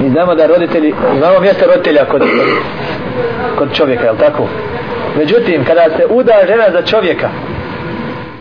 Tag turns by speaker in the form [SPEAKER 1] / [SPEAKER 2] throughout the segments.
[SPEAKER 1] Mi znamo da roditelji, imamo mjesto roditelja kod, kod čovjeka, je tako? Međutim, kada se uda žena za čovjeka,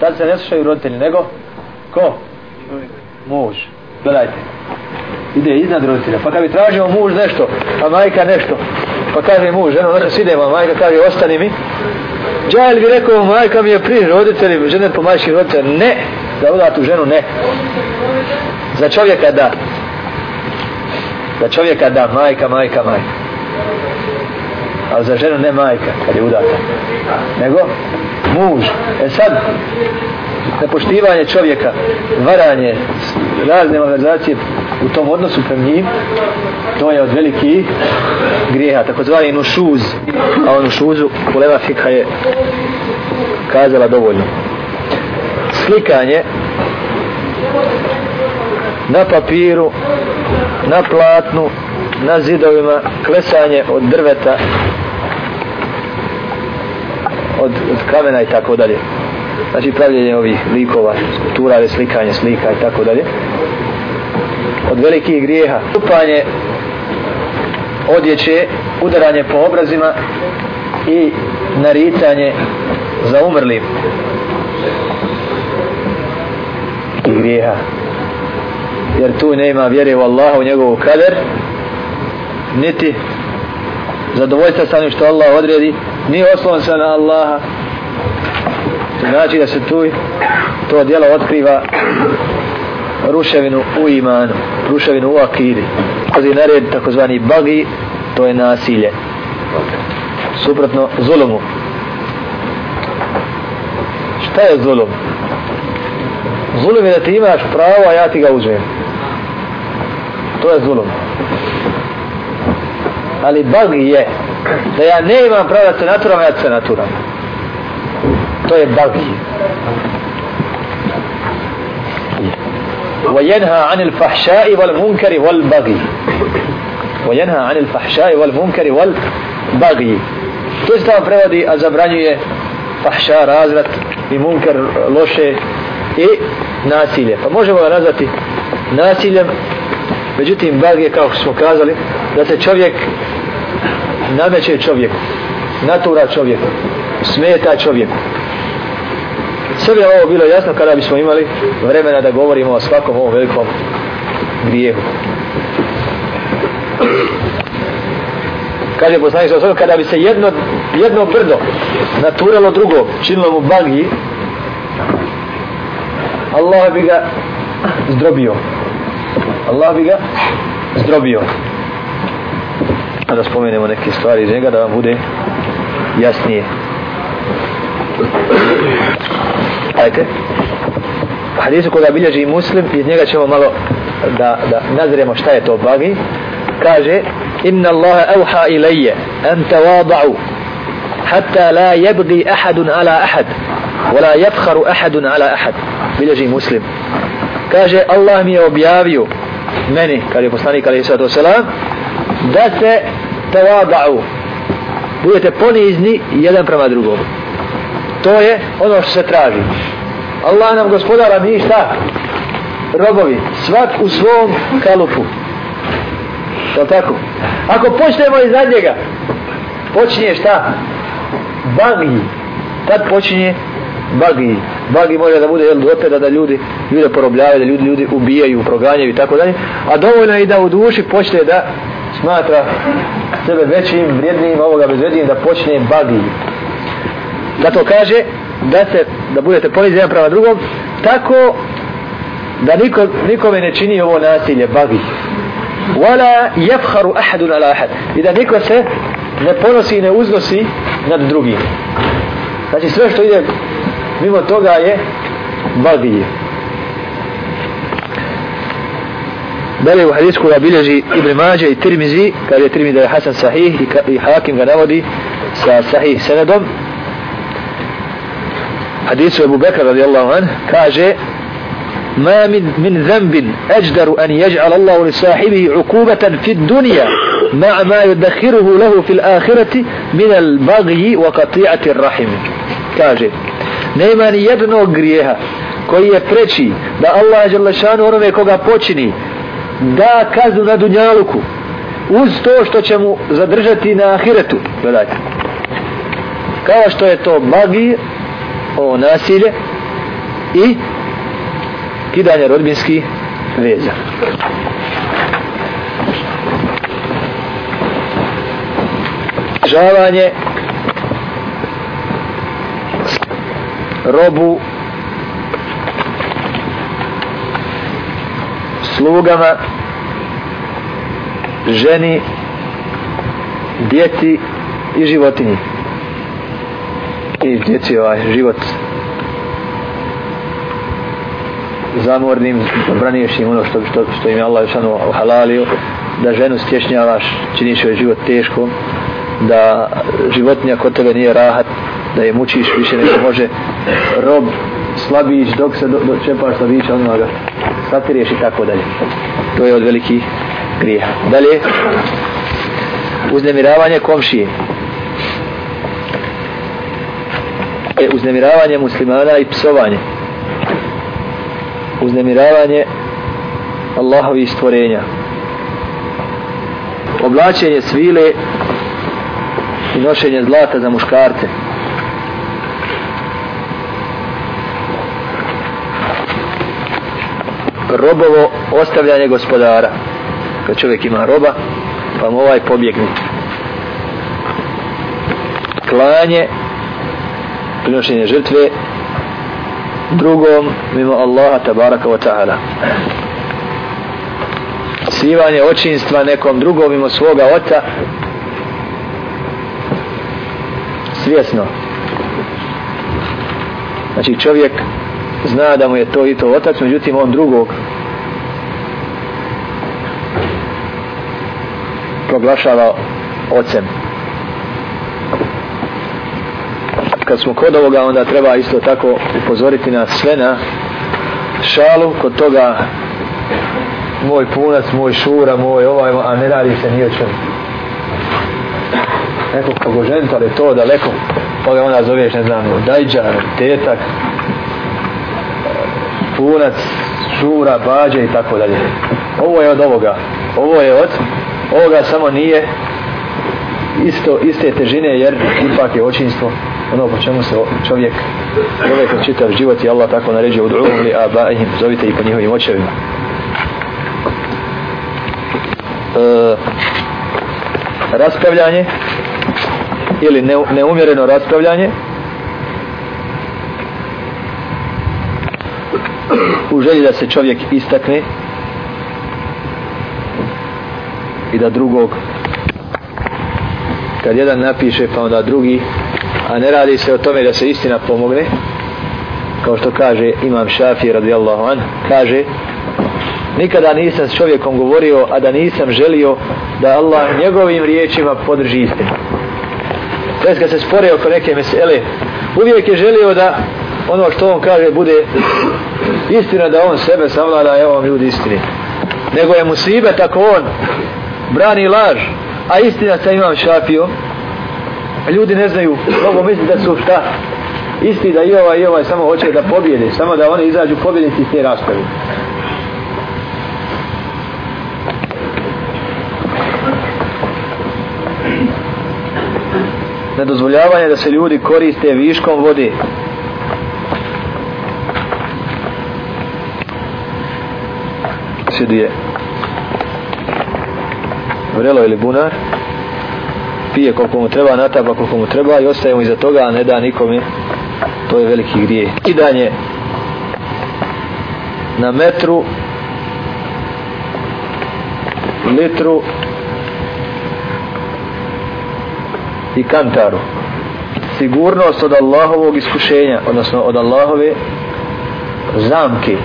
[SPEAKER 1] tad se ne slušaju roditelji, nego ko? Muž. Gledajte. Ide iznad roditelja. Pa kad bi tražio muž nešto, a majka nešto, pa kaže muž, ženo, znači, idemo, a majka kaže, ostani mi. Džajl bi rekao, majka mi je pri roditelji, žene po majčih roditelja. Ne, za udatu ženu ne. Za čovjeka da. Za čovjeka da, majka, majka, majka. Ali za ženu ne majka, kad je udata. Nego, muž. E sad, nepoštivanje čovjeka, varanje, razne malverzacije u tom odnosu prema njim, to je od veliki grijeha, takozvani nušuz, a onu šuzu Kuleva Fikha je kazala dovoljno. Slikanje na papiru, na platnu, na zidovima, klesanje od drveta, od, od kamena i tako dalje. Znači pravljenje ovih likova, skulptura, slikanje slika i tako dalje. Od velikih grijeha. Kupanje odjeće, udaranje po obrazima i naricanje za umrlim. I grijeha. Jer tu nema vjere u Allaha, u njegovu kader, niti zadovoljstva sa onim što Allah odredi, ni oslon se na Allaha. To znači da se tu to djelo otkriva ruševinu u imanu, ruševinu u akidi. Kazi nared takozvani bagi, to je nasilje. Suprotno zulumu. Šta je zulum? Zulum je da ti imaš pravo, a ja ti ga uzmem. To je zulum. Ali bagi je da ja ne imam pravo da se naturam, ja se naturam. To je bagi. وينهى عن الفحشاء والمنكر والبغي وينهى عن الفحشاء والمنكر والبغي to se tamo prevodi a zabranjuje fahša, razrat i munker loše i nasilje pa možemo ga nazvati nasiljem međutim bag je kao smo kazali da se čovjek nameće čovjeku natura čovjeku smeta čovjeku. Sve bi ovo bilo jasno kada bismo imali vremena da govorimo o svakom ovom velikom grijehu. Kaže poslanik sa kada bi se jedno, jedno brdo naturalo drugo činilo mu bagi Allah bi ga zdrobio. Allah bi ga zdrobio. A da spomenemo neke stvari iz njega da vam bude jasnije. Ajte. Hadisu koga bilježi muslim iz njega ćemo malo da, da nazremo šta je to bagi kaže inna Allahe evha ilayya an tawada'u hatta la yabghi ahadun ala ahad wala yafkharu ahadun ala ahad. Bilježi muslim. Kaže Allah mi je objavio meni kad je poslanik alaihi sallatu wasalam da se tawada'u budete ponizni jedan prema drugom. To je ono što se traži. Allah nam gospodara mi šta? Robovi svak u svom kalupu. To tako? Ako počnemo iz njega počinje šta? Bagi tad počinje bagi bagi može da bude jel, opet da ljudi ljude porobljavaju, da ljudi, ljudi ubijaju proganjaju i tako dalje. A dovoljno je da u duši počne da smatra sebe većim, vrijednim, ovoga bezvrednim, da počne bagi zato kaže da se da budete ponizni jedan prema drugom tako da niko, nikome ne čini ovo nasilje bagi wala yafkharu ahadun ala ahad. I da niko se ne ponosi i ne uznosi nad drugim. Znači sve što ide mimo toga je bagi Dalje u hadisku koga bilježi Ibn Mađe i Tirmizi, kada je Tirmizi da je Hasan sahih i, i Hakim ga navodi sa sahih senedom, hadisu Abu Bekra radijallahu an kaže ما من من ذنب أجدر أن يجعل الله لصاحبه عقوبة في الدنيا مع ما يدخره له في الآخرة من البغي وقطيعة الرحم كاجي nema ni jednog grijeha koji je preći da Allah je šanu onome koga počini da kaznu na dunjaluku uz to što će mu zadržati na ahiretu. Gledajte. Kao što je to magi ovo nasilje i kidanje rodbinskih veza. Žavanje robu slugama ženi djeci i životinji. I djeci ovaj život zamornim braniješ im ono što, što, što im je Allah šanu halalio da ženu stješnjavaš činiš joj život teško da životinja kod tebe nije rahat da je mučiš više nego može. Rob slabić dok se do, do čepaš slabića ono, odmah ga i tako dalje. To je od velikih grijeha. Dalje uznemiravanje komšije. Je uznemiravanje muslimana i psovanje. Uznemiravanje Allahovi stvorenja. Oblačenje svile i nošenje zlata za muškarce. Robovo ostavljanje gospodara. Kad čovjek ima roba pa mu ovaj pobjegne. klanje prinošenje žrtve drugom mimo Allaha tabaraka wa ta'ala. Sivanje očinstva nekom drugom mimo svoga oca svjesno. Znači čovjek zna da mu je to i to otac međutim on drugog proglašava ocem. Kad smo kod ovoga onda treba isto tako upozoriti nas sve na šalu. Kod toga moj punac, moj šura, moj ovaj, a ne radi se ni o čemu. Neko kogo ženit, ali to daleko. Pa ga onda zoveš, ne znam, dajđar, tetak punac, šura, bađe i tako dalje. Ovo je od ovoga. Ovo je od ovoga samo nije isto, iste težine jer ipak je očinstvo ono po čemu se čovjek čovjek čitav život i Allah tako naređuje u drugu li abaihim zovite i po njihovim očevima. E, raspravljanje ili ne, neumjereno raspravljanje u želji da se čovjek istakne i da drugog kad jedan napiše pa onda drugi a ne radi se o tome da se istina pomogne kao što kaže imam Šafi radijallahu an kaže nikada nisam s čovjekom govorio a da nisam želio da Allah njegovim riječima podrži istinu. To kad se spore oko neke mesele uvijek je želio da ono što on kaže bude istina da on sebe savlada evo vam ljudi istini nego je musibe tako on brani laž a istina sa imam šapio, ljudi ne znaju mogu misliti da su šta? Isti da i ovaj i ovaj samo hoće da pobjede samo da oni izađu pobjednici iz te rasprave nedozvoljavanje da se ljudi koriste viškom vode. Posjeduje vrelo ili bunar pije koliko mu treba, natapa koliko mu treba i ostaje mu iza toga, a ne da nikome. To je veliki grije kidanje na metru litru i kantaru. Sigurnost od Allahovog iskušenja odnosno od Allahove zamke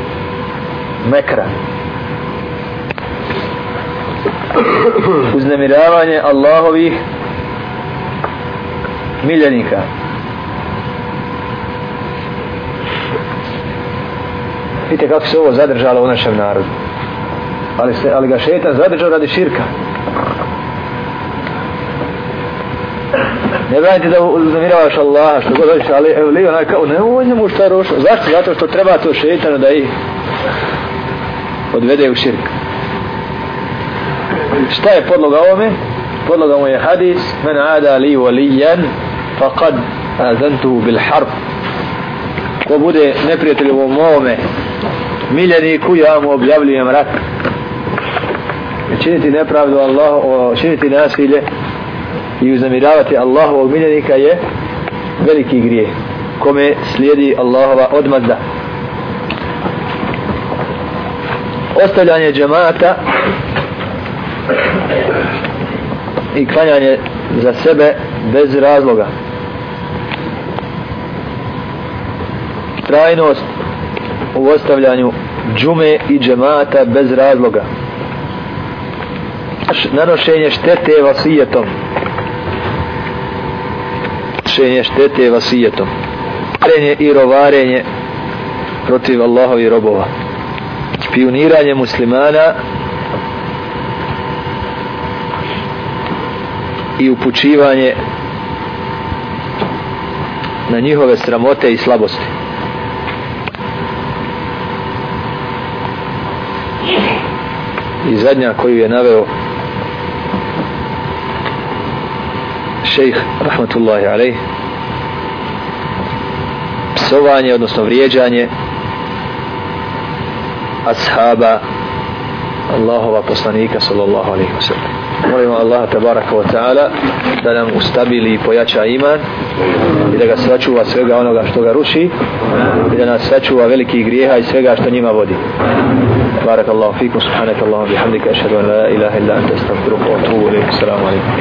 [SPEAKER 1] mekra. uznemiravanje Allahovih miljenika vidite kako se ovo zadržalo u našem narodu ali, se, ali ga šetan zadržao radi širka ne branite da uznemiravaš Allaha što god hoćeš ali evo li onaj kao ne ovo njemu šta rošo. zašto? zato što treba to šetanu da ih odvede u širk šta je podloga ovome? Podloga mu je hadis men ada li valijan faqad azantuhu bil harb. Ko bude neprijatelj u mome miljeniku ja mu objavljujem rat. Činiti nepravdu Allah činiti nasilje i uznamiravati Allahovog miljenika je veliki grije kome slijedi Allahova odmazda. Ostavljanje džemata i klanjanje za sebe bez razloga. Trajnost u ostavljanju džume i džemata bez razloga. Nanošenje štete vasijetom. Nanošenje štete vasijetom. Varenje i rovarenje protiv Allahovi robova. Špioniranje muslimana i upućivanje na njihove sramote i slabosti. I zadnja koju je naveo šejh rahmatullahi alejh psovanje odnosno vrijeđanje ashaba Allahova poslanika sallallahu alejhi ve sellem. Molimo Allah tabaraka wa ta'ala da nam ustabili i pojača iman i da ga sačuva svega onoga što ga ruši i da nas sačuva veliki grijeha i svega što njima vodi. Tabaraka Allah fikum, subhanaka Allah, bihamdika, ašhadu an la ilaha illa anta, astagfiruka, atubu alaikum, salamu alaikum.